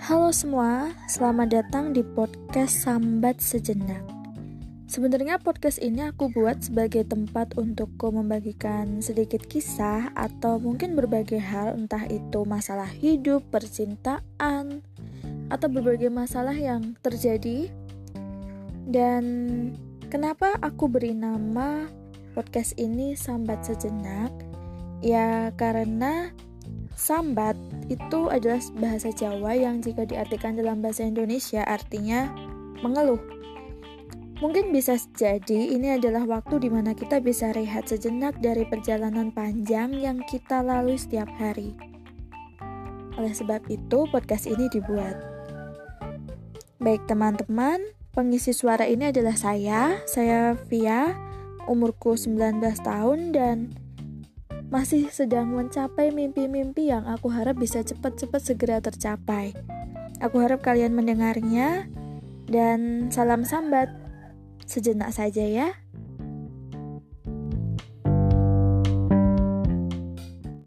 Halo semua, selamat datang di podcast Sambat Sejenak. Sebenarnya podcast ini aku buat sebagai tempat untukku membagikan sedikit kisah atau mungkin berbagai hal entah itu masalah hidup, percintaan, atau berbagai masalah yang terjadi. Dan kenapa aku beri nama podcast ini Sambat Sejenak? Ya karena sambat itu adalah bahasa Jawa yang jika diartikan dalam bahasa Indonesia artinya mengeluh. Mungkin bisa jadi ini adalah waktu di mana kita bisa rehat sejenak dari perjalanan panjang yang kita lalui setiap hari. Oleh sebab itu, podcast ini dibuat. Baik teman-teman, pengisi suara ini adalah saya, saya Via, umurku 19 tahun dan masih sedang mencapai mimpi-mimpi yang aku harap bisa cepat-cepat segera tercapai. Aku harap kalian mendengarnya dan salam sambat. Sejenak saja ya.